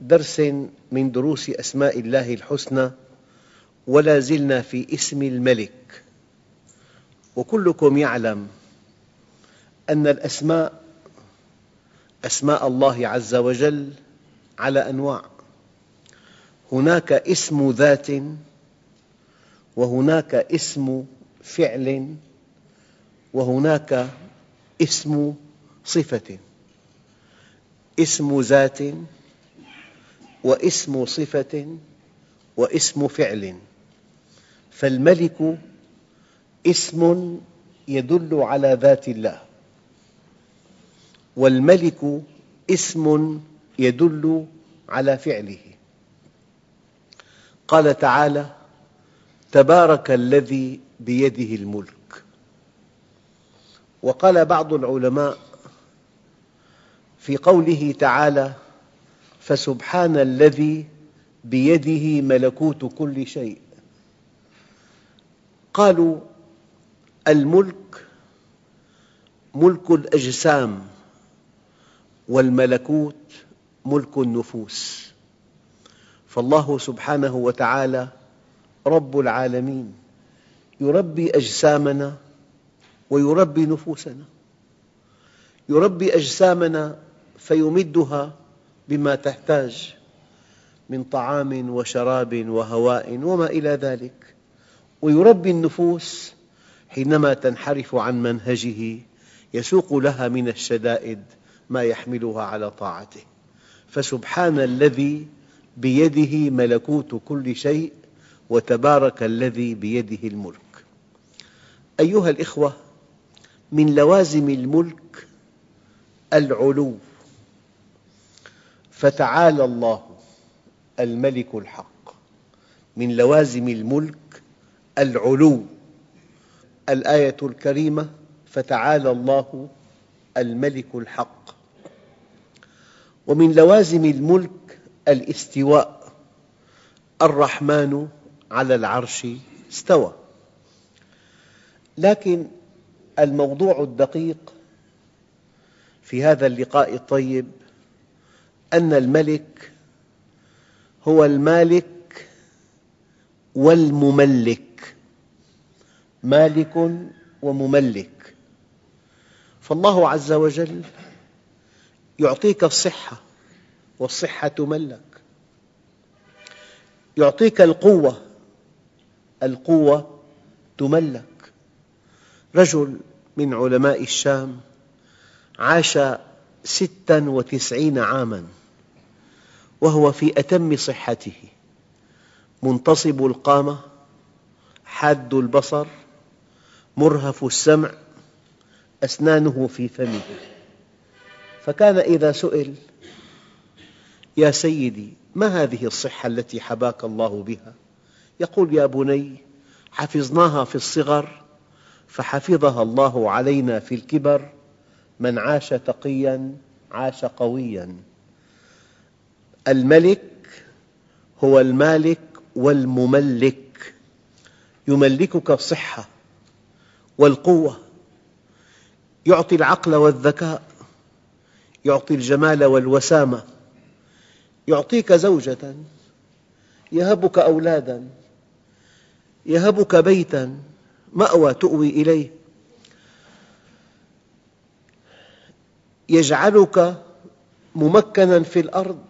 درس من دروس أسماء الله الحسنى ولا زلنا في اسم الملك. وكلكم يعلم أن الأسماء أسماء الله عز وجل على أنواع. هناك اسم ذات وهناك اسم فعل وهناك اسم صفة. اسم ذات واسم صفة واسم فعل. فالملك اسم يدل على ذات الله. والملك اسم يدل على فعله. قال تعالى تبارك الذي بيده الملك. وقال بعض العلماء في قوله تعالى فسبحان الذي بيده ملكوت كل شيء. قالوا الملك ملك الأجسام والملكوت ملك النفوس. فالله سبحانه وتعالى رب العالمين يربي أجسامنا ويربي نفوسنا. يربي أجسامنا فيمدها بما تحتاج من طعام وشراب وهواء وما إلى ذلك. ويربي النفوس حينما تنحرف عن منهجه يسوق لها من الشدائد ما يحملها على طاعته. فسبحان الذي بيده ملكوت كل شيء وتبارك الذي بيده الملك. أيها الأخوة من لوازم الملك العلو. فتعالى الله الملك الحق من لوازم الملك العلو. الآية الكريمة فتعالى الله الملك الحق ومن لوازم الملك الاستواء. الرحمن على العرش استوى. لكن الموضوع الدقيق في هذا اللقاء الطيب أن الملك هو المالك والمملك مالك ومملك. فالله عز وجل يعطيك الصحة والصحة تملك يعطيك القوة القوة تملك. رجل من علماء الشام عاش ستا وتسعين عاماً. وهو في أتم صحته. منتصب القامة حاد البصر مرهف السمع أسنانه في فمه. فكان إذا سئل يا سيدي ما هذه الصحة التي حباك الله بها؟ يقول يا بني حفظناها في الصغر فحفظها الله علينا في الكبر من عاش تقياً عاش قوياً. الملك هو المالك والمملك. يملكك الصحة والقوة يعطي العقل والذكاء يعطي الجمال والوسامة يعطيك زوجة يهبك أولادا يهبك بيتا مأوى تؤوي إليه. يجعلك ممكنا في الأرض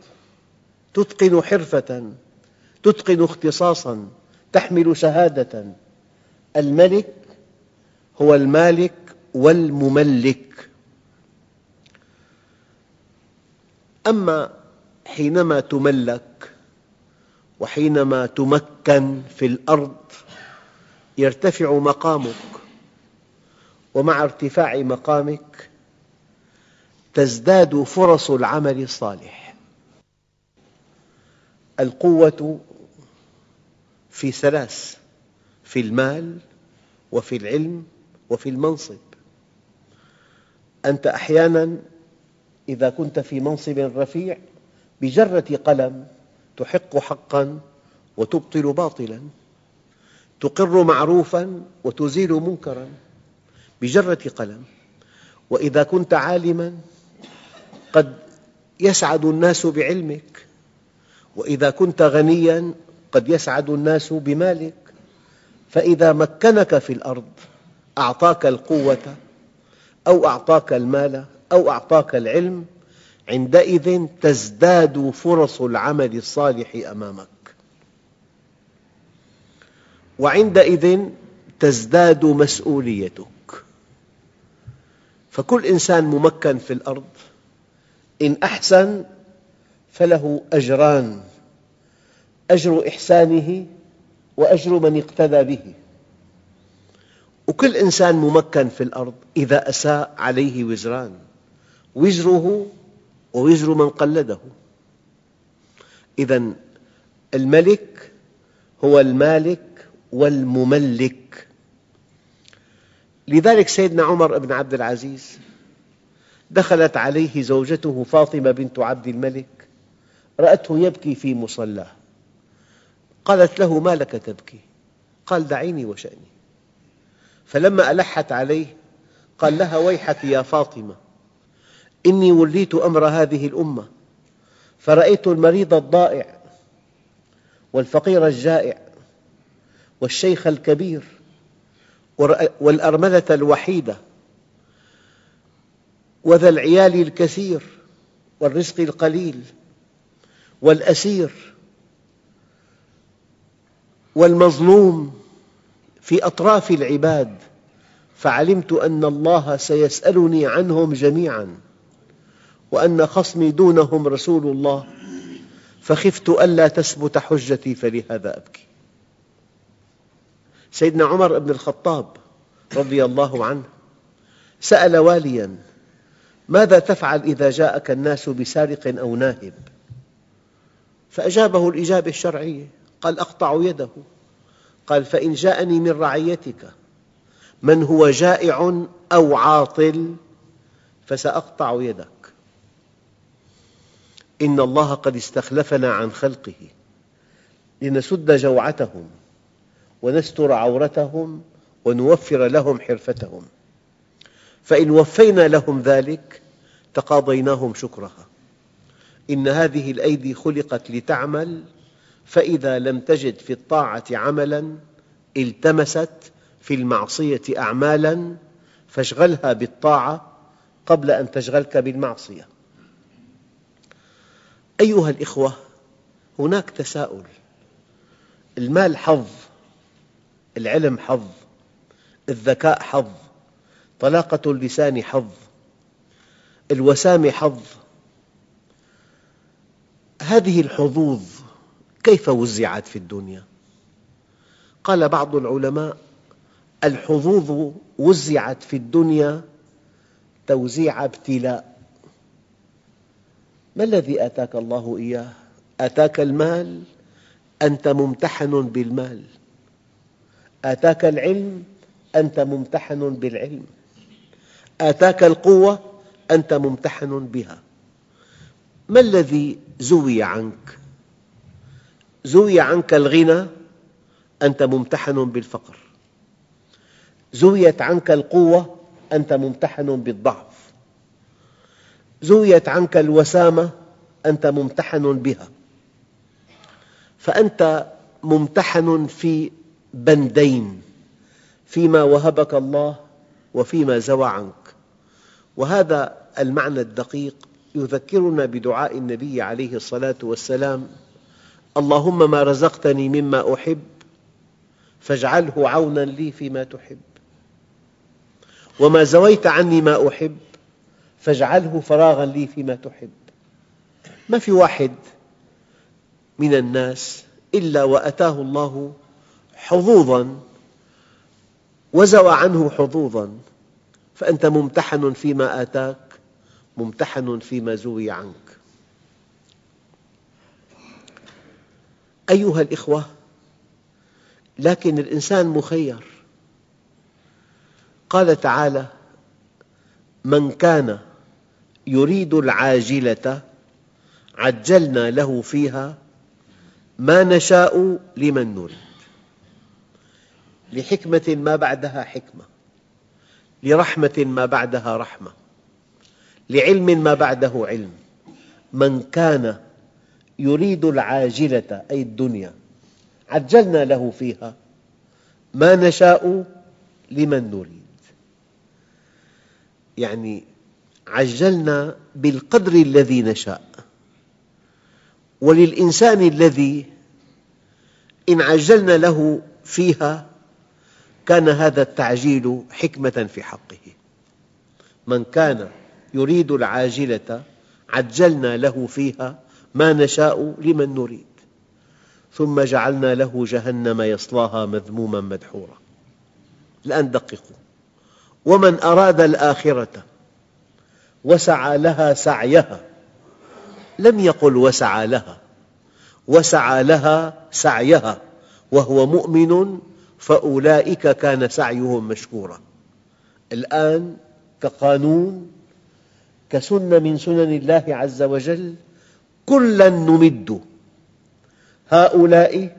تتقن حرفة تتقن اختصاصا تحمل شهادة. الملك هو المالك والمملك. أما حينما تملك وحينما تمكن في الأرض يرتفع مقامك ومع ارتفاع مقامك تزداد فرص العمل الصالح. القوة في ثلاث في المال وفي العلم وفي المنصب. أنت أحياناً إذا كنت في منصب رفيع بجرة قلم تحق حقاً وتبطل باطلاً تقر معروفاً وتزيل منكراً بجرة قلم. وإذا كنت عالماً قد يسعد الناس بعلمك وإذا كنت غنياً قد يسعد الناس بمالك. فإذا مكنك في الأرض أعطاك القوة أو أعطاك المال أو أعطاك العلم عندئذ تزداد فرص العمل الصالح أمامك. وعندئذ تزداد مسؤوليتك. فكل إنسان ممكن في الأرض. إن أحسن فله أجران أجر إحسانه وأجر من اقتدى به. وكل إنسان ممكن في الأرض إذا أساء عليه وزران وزره ووزر من قلده. إذا الملك هو المالك والمملك. لذلك سيدنا عمر بن عبد العزيز دخلت عليه زوجته فاطمة بنت عبد الملك رأته يبكي في مصلاه. قالت له ما لك تبكي؟ قال دعيني وشأني. فلما ألحت عليه قال لها ويحك يا فاطمة إني وليت أمر هذه الأمة فرأيت المريض الضائع والفقير الجائع والشيخ الكبير والأرملة الوحيدة وذا العيال الكثير والرزق القليل. والأسير والمظلوم في أطراف العباد فعلمت أن الله سيسألني عنهم جميعاً وأن خصمي دونهم رسول الله فخفت ألا تثبت حجتي فلهذا أبكي. سيدنا عمر بن الخطاب رضي الله عنه سأل والياً ماذا تفعل إذا جاءك الناس بسارق أو ناهب؟ فأجابه الإجابة الشرعية قال أقطع يده. قال فإن جاءني من رعيتك من هو جائع أو عاطل فسأقطع يدك. إن الله قد استخلفنا عن خلقه لنسد جوعتهم ونستر عورتهم ونوفر لهم حرفتهم. فإن وفينا لهم ذلك تقاضيناهم شكرها. إن هذه الأيدي خلقت لتعمل فإذا لم تجد في الطاعة عملاً التمست في المعصية أعمالاً فاشغلها بالطاعة قبل أن تشغلك بالمعصية. أيها الأخوة هناك تساؤل. المال حظ العلم حظ الذكاء حظ طلاقة اللسان حظ الوسامة حظ هذه الحظوظ كيف وزعت في الدنيا؟ قال بعض العلماء الحظوظ وزعت في الدنيا توزيع ابتلاء ما الذي آتاك الله إياه؟ آتاك المال أنت ممتحن بالمال آتاك العلم أنت ممتحن بالعلم آتاك القوة أنت ممتحن بها ما الذي زوي عنك؟ زوي عنك الغنى أنت ممتحن بالفقر. زويت عنك القوة أنت ممتحن بالضعف. زويت عنك الوسامة أنت ممتحن بها. فأنت ممتحن في بندين فيما وهبك الله وفيما زوى عنك. وهذا المعنى الدقيق يذكرنا بدعاء النبي عليه الصلاة والسلام. اللهم ما رزقتني مما أحب فاجعله عونا لي فيما تحب. وما زويت عني ما أحب فاجعله فراغا لي فيما تحب. ما في واحد من الناس إلا وأتاه الله حظوظا وزوى عنه حظوظا فأنت ممتحن فيما آتاك ممتحن فيما زوي عنك. أيها الأخوة لكن الإنسان مخير. قال تعالى من كان يريد العاجلة عجلنا له فيها ما نشاء لمن نريد. لحكمة ما بعدها حكمة لرحمة ما بعدها رحمة. لعلم ما بعده علم. من كان يريد العاجلة أي الدنيا عجلنا له فيها. ما نشاء لمن نريد. يعني عجلنا بالقدر الذي نشاء. وللإنسان الذي إن عجلنا له فيها كان هذا التعجيل حكمة في حقه. من كان يريد العاجلة عجلنا له فيها ما نشاء لمن نريد. ثم جعلنا له جهنم يصلاها مذموما مدحورا. الآن دققوا. ومن أراد الآخرة وسعى لها سعيها لم يقل وسعى لها وسعى لها سعيها وهو مؤمن فأولئك كان سعيهم مشكورا. الآن كقانون كسنة من سنن الله عز وجل كلا نمد هؤلاء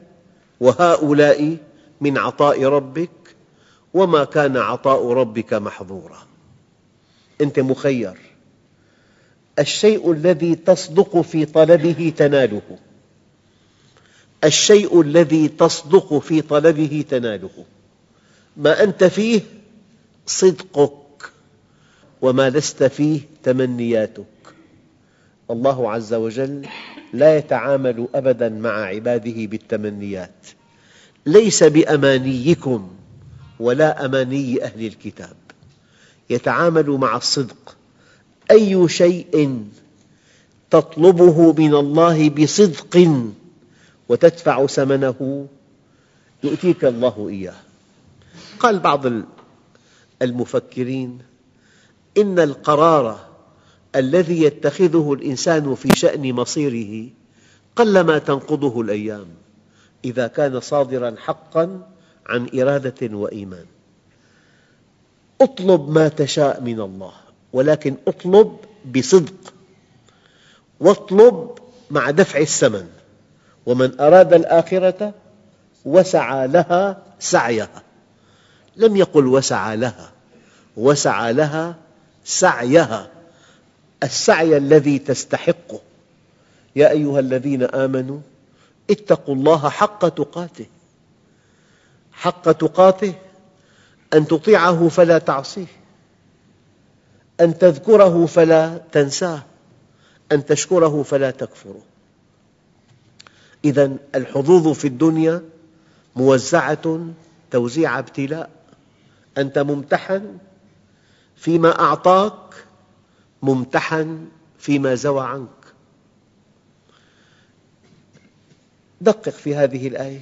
وهؤلاء من عطاء ربك وما كان عطاء ربك محظورا. أنت مخير. الشيء الذي تصدق في طلبه تناله. الشيء الذي تصدق في طلبه تناله. ما أنت فيه صدقك. وما لست فيه تمنياتك. الله عز وجل لا يتعامل أبدا مع عباده بالتمنيات. ليس بأمانيكم ولا أماني أهل الكتاب. يتعامل مع الصدق. أي شيء تطلبه من الله بصدق وتدفع ثمنه يؤتيك الله إياه. قال بعض المفكرين إن القرار الذي يتخذه الإنسان في شأن مصيره قلما تنقضه الأيام إذا كان صادراً حقاً عن إرادة وإيمان. اطلب ما تشاء من الله ولكن اطلب بصدق واطلب مع دفع الثمن. ومن أراد الآخرة وسعى لها سعيها. لم يقل وسعى لها وسعى لها سعيها السعي الذي تستحقه يا أيها الذين آمنوا اتقوا الله حق تقاته. حق تقاته أن تطيعه فلا تعصيه أن تذكره فلا تنساه أن تشكره فلا تكفره. إذا الحظوظ في الدنيا موزعة توزيع ابتلاء. أنت ممتحن فيما أعطاك ممتحن فيما زوى عنك. دقق في هذه الآية.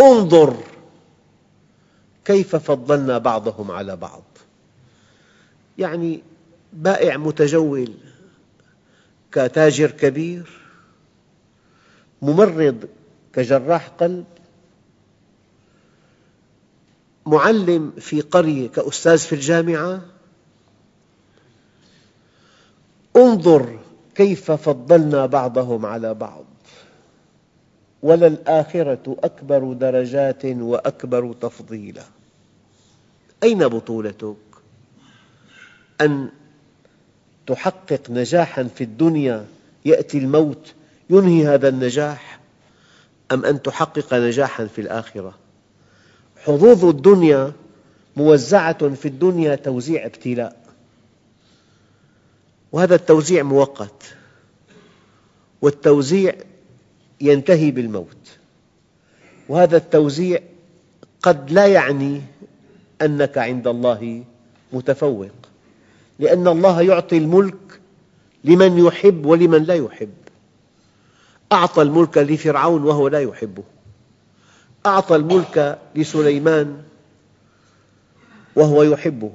انظر كيف فضلنا بعضهم على بعض. يعني بائع متجول كتاجر كبير ممرض كجراح قلب معلم في قرية كأستاذ في الجامعة؟ انظر كيف فضلنا بعضهم على بعض. وللآخرة أكبر درجات وأكبر تفضيلا. أين بطولتك؟ أن تحقق نجاحاً في الدنيا يأتي الموت ينهي هذا النجاح؟ أم أن تحقق نجاحاً في الآخرة؟ حظوظ الدنيا موزعة في الدنيا توزيع ابتلاء. وهذا التوزيع مؤقت. والتوزيع ينتهي بالموت. وهذا التوزيع قد لا يعني أنك عند الله متفوق. لأن الله يعطي الملك لمن يحب ولمن لا يحب. أعطى الملك لفرعون وهو لا يحبه. أعطى الملك لسليمان وهو يحبه.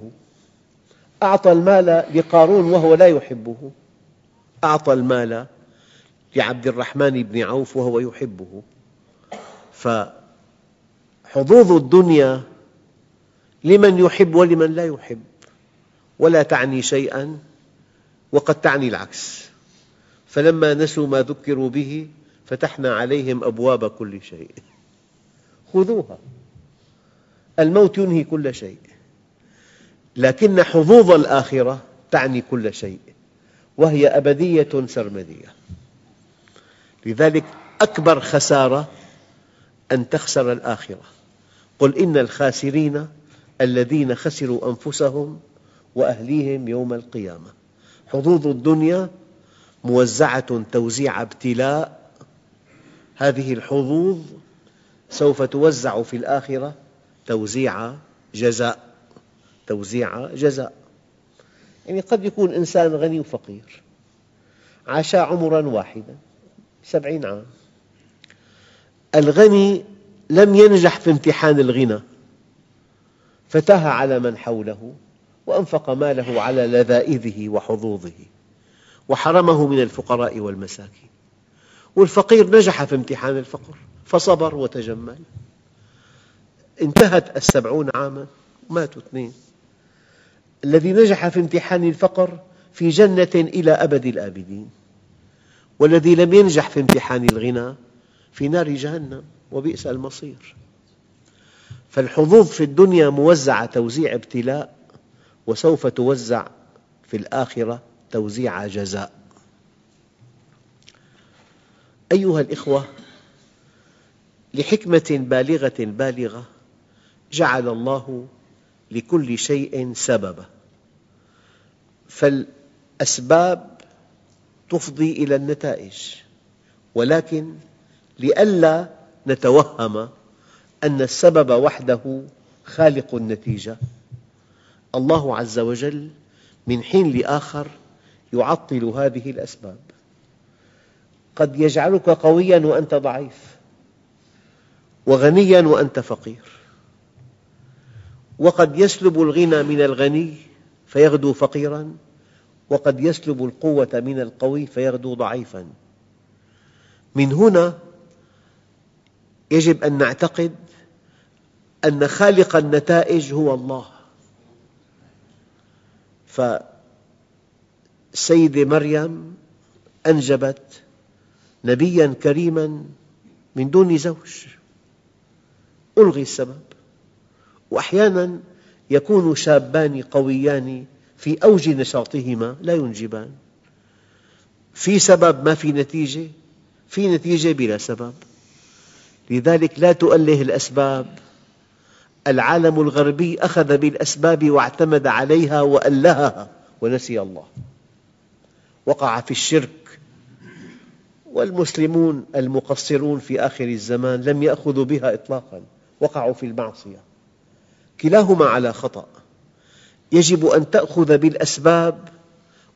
أعطى المال لقارون وهو لا يحبه. أعطى المال لعبد الرحمن بن عوف وهو يحبه. فحظوظ الدنيا لمن يحب ولمن لا يحب ولا تعني شيئا وقد تعني العكس. فلما نسوا ما ذكروا به فتحنا عليهم أبواب كل شيء. خذوها. الموت ينهي كل شيء. لكن حظوظ الآخرة تعني كل شيء. وهي أبدية سرمدية. لذلك أكبر خسارة أن تخسر الآخرة. قل إن الخاسرين الذين خسروا أنفسهم وأهليهم يوم القيامة. حظوظ الدنيا موزعة توزيع ابتلاء. هذه الحظوظ سوف توزع في الآخرة توزيع جزاء. توزيع جزاء. يعني قد يكون إنسان غني وفقير عاشا عمرا واحدا سبعين عام. الغني لم ينجح في امتحان الغنى فتاه على من حوله وأنفق ماله على لذائذه وحظوظه وحرمه من الفقراء والمساكين. والفقير نجح في امتحان الفقر. فصبر وتجمل. انتهت السبعون عاما ماتوا اثنين. الذي نجح في امتحان الفقر في جنة إلى أبد الآبدين. والذي لم ينجح في امتحان الغنى في نار جهنم وبئس المصير. فالحظوظ في الدنيا موزعة توزيع ابتلاء وسوف توزع في الآخرة توزيع جزاء. أيها الأخوة لحكمة بالغة بالغة جعل الله لكل شيء سببا فالأسباب تفضي إلى النتائج ولكن لئلا نتوهم أن السبب وحده خالق النتيجة. الله عز وجل من حين لآخر يعطل هذه الأسباب. قد يجعلك قوياً وأنت ضعيف. وغنياً وأنت فقير. وقد يسلب الغنى من الغني فيغدو فقيراً وقد يسلب القوة من القوي فيغدو ضعيفاً. من هنا يجب أن نعتقد أن خالق النتائج هو الله. فالسيدة مريم أنجبت نبياً كريماً من دون زوج. ألغي السبب. وأحياناً يكون شابان قويان في أوج نشاطهما لا ينجبان. في سبب ما في نتيجة في نتيجة بلا سبب. لذلك لا تؤله الأسباب. العالم الغربي أخذ بالأسباب واعتمد عليها وألهها ونسي الله. وقع في الشرك. والمسلمون المقصرون في آخر الزمان لم يأخذوا بها إطلاقاً. وقعوا في المعصية. كلاهما على خطأ. يجب أن تأخذ بالأسباب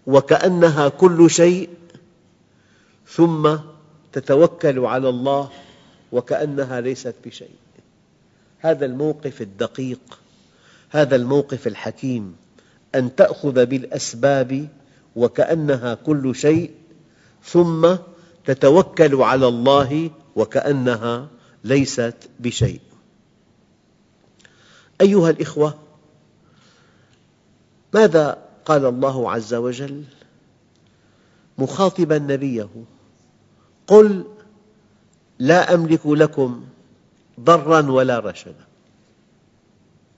وكأنها كل شيء ثم تتوكل على الله وكأنها ليست بشيء. هذا الموقف الدقيق هذا الموقف الحكيم. أن تأخذ بالأسباب وكأنها كل شيء ثم تتوكل على الله وكأنها ليست بشيء. أيها الأخوة ماذا قال الله عز وجل؟ مخاطبا نبيه قل لا أملك لكم ضرا ولا رشدا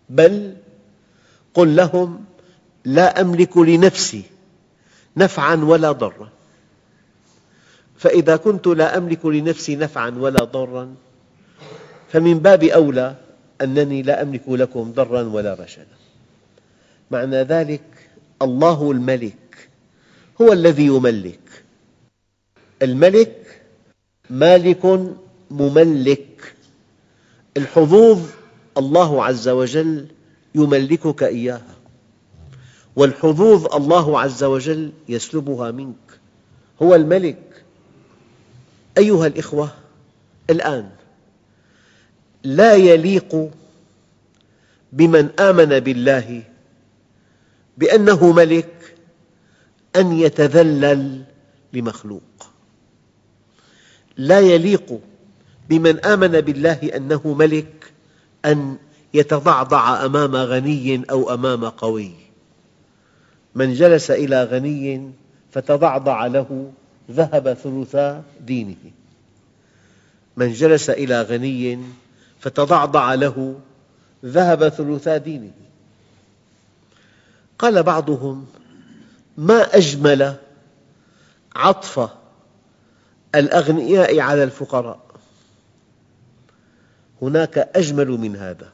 بل قل لهم لا أملك لنفسي نفعا ولا ضرا. فإذا كنت لا أملك لنفسي نفعا ولا ضرا فمن باب أولى أنني لا أملك لكم ضرا ولا رشدا. معنى ذلك الله الملك هو الذي يملك. الملك مالك مملك. الحظوظ الله عز وجل يملكك إياها. والحظوظ الله عز وجل يسلبها منك. هو الملك. أيها الأخوة الآن لا يليق بمن آمن بالله بأنه ملك أن يتذلل لمخلوق. لا يليق بمن آمن بالله أنه ملك أن يتضعضع أمام غني أو أمام قوي. من جلس إلى غني فتضعضع له ذهب ثلثا دينه. من جلس إلى غني فتضعضع له ذهب ثلثا دينه. قال بعضهم ما أجمل عطف الأغنياء على الفقراء؟ هناك أجمل من هذا.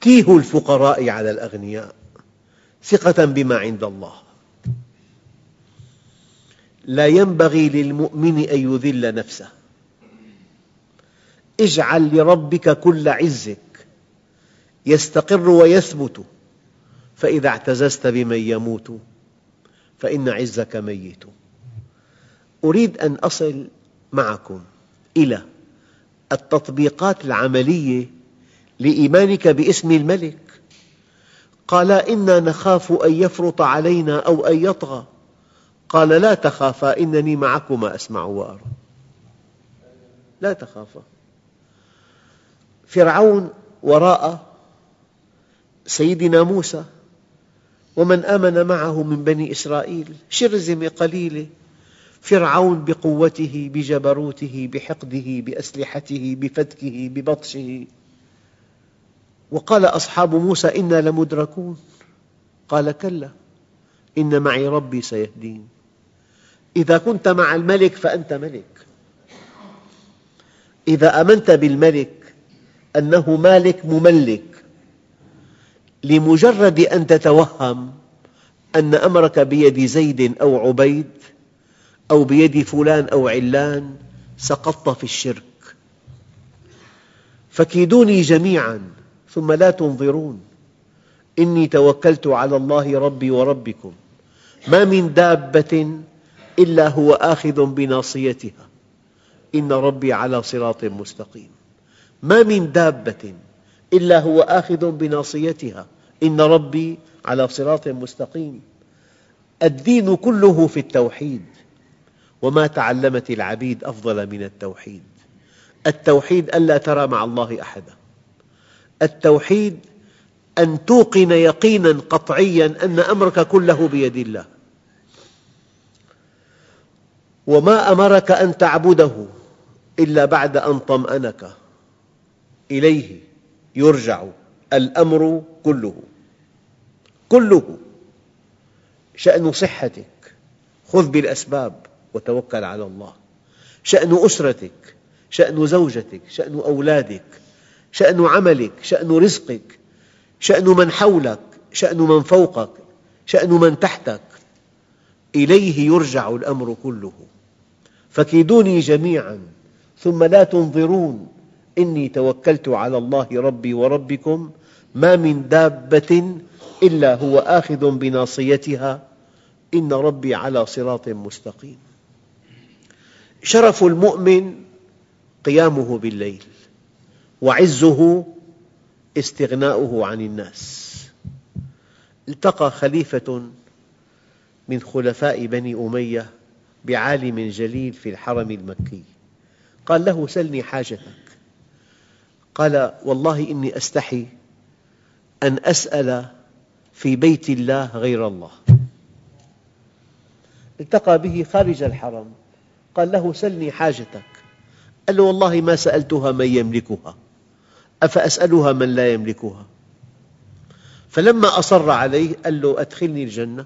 تيه الفقراء على الأغنياء ثقة بما عند الله. لا ينبغي للمؤمن أن يذل نفسه. اجعل لربك كل عزك. يستقر ويثبت. فإذا اعتززت بمن يموت فإن عزك ميت. أريد أن أصل معكم إلى التطبيقات العملية لإيمانك باسم الملك. قال إنا نخاف أن يفرط علينا أو أن يطغى. قال لا تخافا إنني معكما أسمع وأرى. لا تخافا. فرعون وراء سيدنا موسى ومن آمن معه من بني إسرائيل شرذمة قليلة فرعون بقوته بجبروته بحقده بأسلحته بفتكه ببطشه. وقال أصحاب موسى إنا لمدركون. قال كلا إن معي ربي سيهدين. إذا كنت مع الملك فأنت ملك. إذا آمنت بالملك أنه مالك مملك. لمجرد أن تتوهم أن أمرك بيد زيد أو عبيد أو بيد فلان أو علان سقطت في الشرك. فكيدوني جميعاً ثم لا تنظرون. إني توكلت على الله ربي وربكم. ما من دابة إلا هو آخذ بناصيتها. إن ربي على صراط مستقيم. ما من دابة إلا هو آخذ بناصيتها. إن ربي على صراط مستقيم. الدين كله في التوحيد. وما تعلمت العبيد أفضل من التوحيد. التوحيد ألا ترى مع الله أحدا. التوحيد أن توقن يقينا قطعيا أن أمرك كله بيد الله. وما أمرك أن تعبده إلا بعد أن طمأنك. إليه يرجع الأمر كله. كله. شأن صحتك. خذ بالأسباب وتوكل على الله. شأن أسرتك. شأن زوجتك. شأن أولادك. شأن عملك. شأن رزقك. شأن من حولك. شأن من فوقك. شأن من تحتك. إليه يرجع الأمر كله. فكيدوني جميعاً. ثم لا تنظرون. إني توكلت على الله ربي وربكم ما من دابة إلا هو آخذ بناصيتها. إن ربي على صراط مستقيم. شرف المؤمن قيامه بالليل وعزه استغناؤه عن الناس. التقى خليفة من خلفاء بني أمية بعالم جليل في الحرم المكي. قال له سلني حاجتك قال والله إني أستحي أن أسأل في بيت الله غير الله. التقى به خارج الحرم. قال له سلني حاجتك. قال له والله ما سألتها من يملكها. أفأسألها من لا يملكها؟ فلما أصر عليه قال له أدخلني الجنة.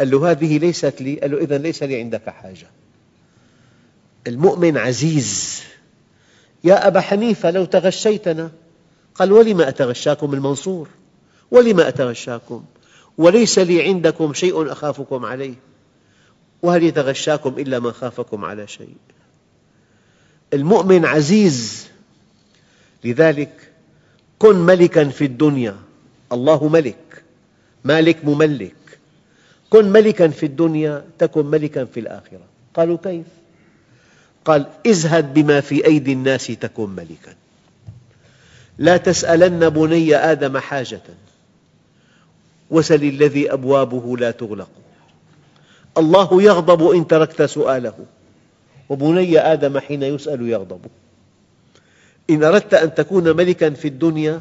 قال له هذه ليست لي. قال له إذن ليس لي عندك حاجة. المؤمن عزيز. يا أبا حنيفة لو تغشيتنا. قال ولم أتغشاكم المنصور؟ ولم أتغشاكم؟ وليس لي عندكم شيء أخافكم عليه. وهل يتغشاكم إلا من خافكم على شيء؟ المؤمن عزيز. لذلك كن ملكا في الدنيا. الله ملك مالك مملك. كن ملكا في الدنيا تكن ملكا في الآخرة. قالوا كيف؟ قال ازهد بما في أيدي الناس تكن ملكا. لا تسألن بني آدم حاجة وسل الذي أبوابه لا تغلق. الله يغضب إن تركت سؤاله وبني آدم حين يسأل يغضب. إن أردت أن تكون ملكا في الدنيا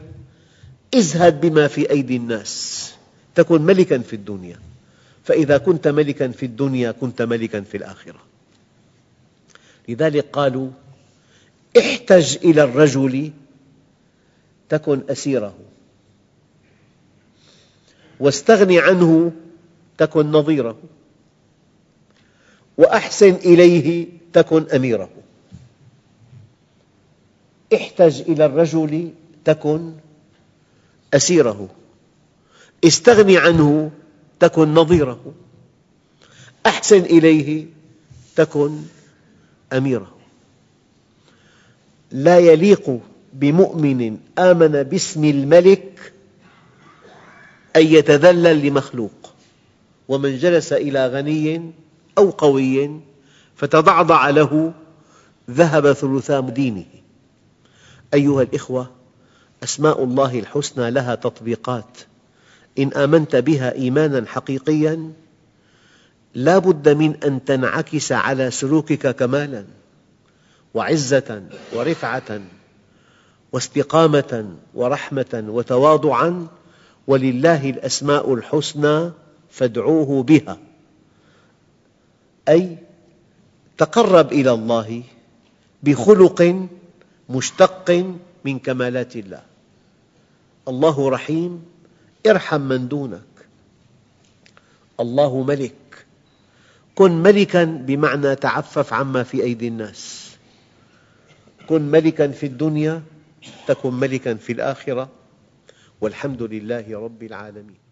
ازهد بما في أيدي الناس. تكن ملكا في الدنيا. فإذا كنت ملكا في الدنيا كنت ملكا في الآخرة. لذلك قالوا احتج إلى الرجل تكن أسيره. واستغن عنه تكن نظيره. وأحسن إليه تكن أميره. احتج إلى الرجل تكن أسيره. استغن عنه تكن نظيره. أحسن إليه تكن أميره. لا يليق بمؤمن آمن باسم الملك أن يتذلل لمخلوق. ومن جلس إلى غني أو قوي فتضعضع له ذهب ثلثا دينه. أيها الأخوة أسماء الله الحسنى لها تطبيقات. إن آمنت بها إيمانا حقيقيا لا بد من أن تنعكس على سلوكك كمالا وعزة ورفعة واستقامة ورحمة وتواضعا ولله الأسماء الحسنى فادعوه بها. أي تقرب إلى الله بخلق مشتق من كمالات الله. الله رحيم ارحم من دونك. الله ملك. كن ملكا بمعنى تعفف عما في أيدي الناس. كن ملكا في الدنيا تكن ملكا في الآخرة. والحمد لله رب العالمين.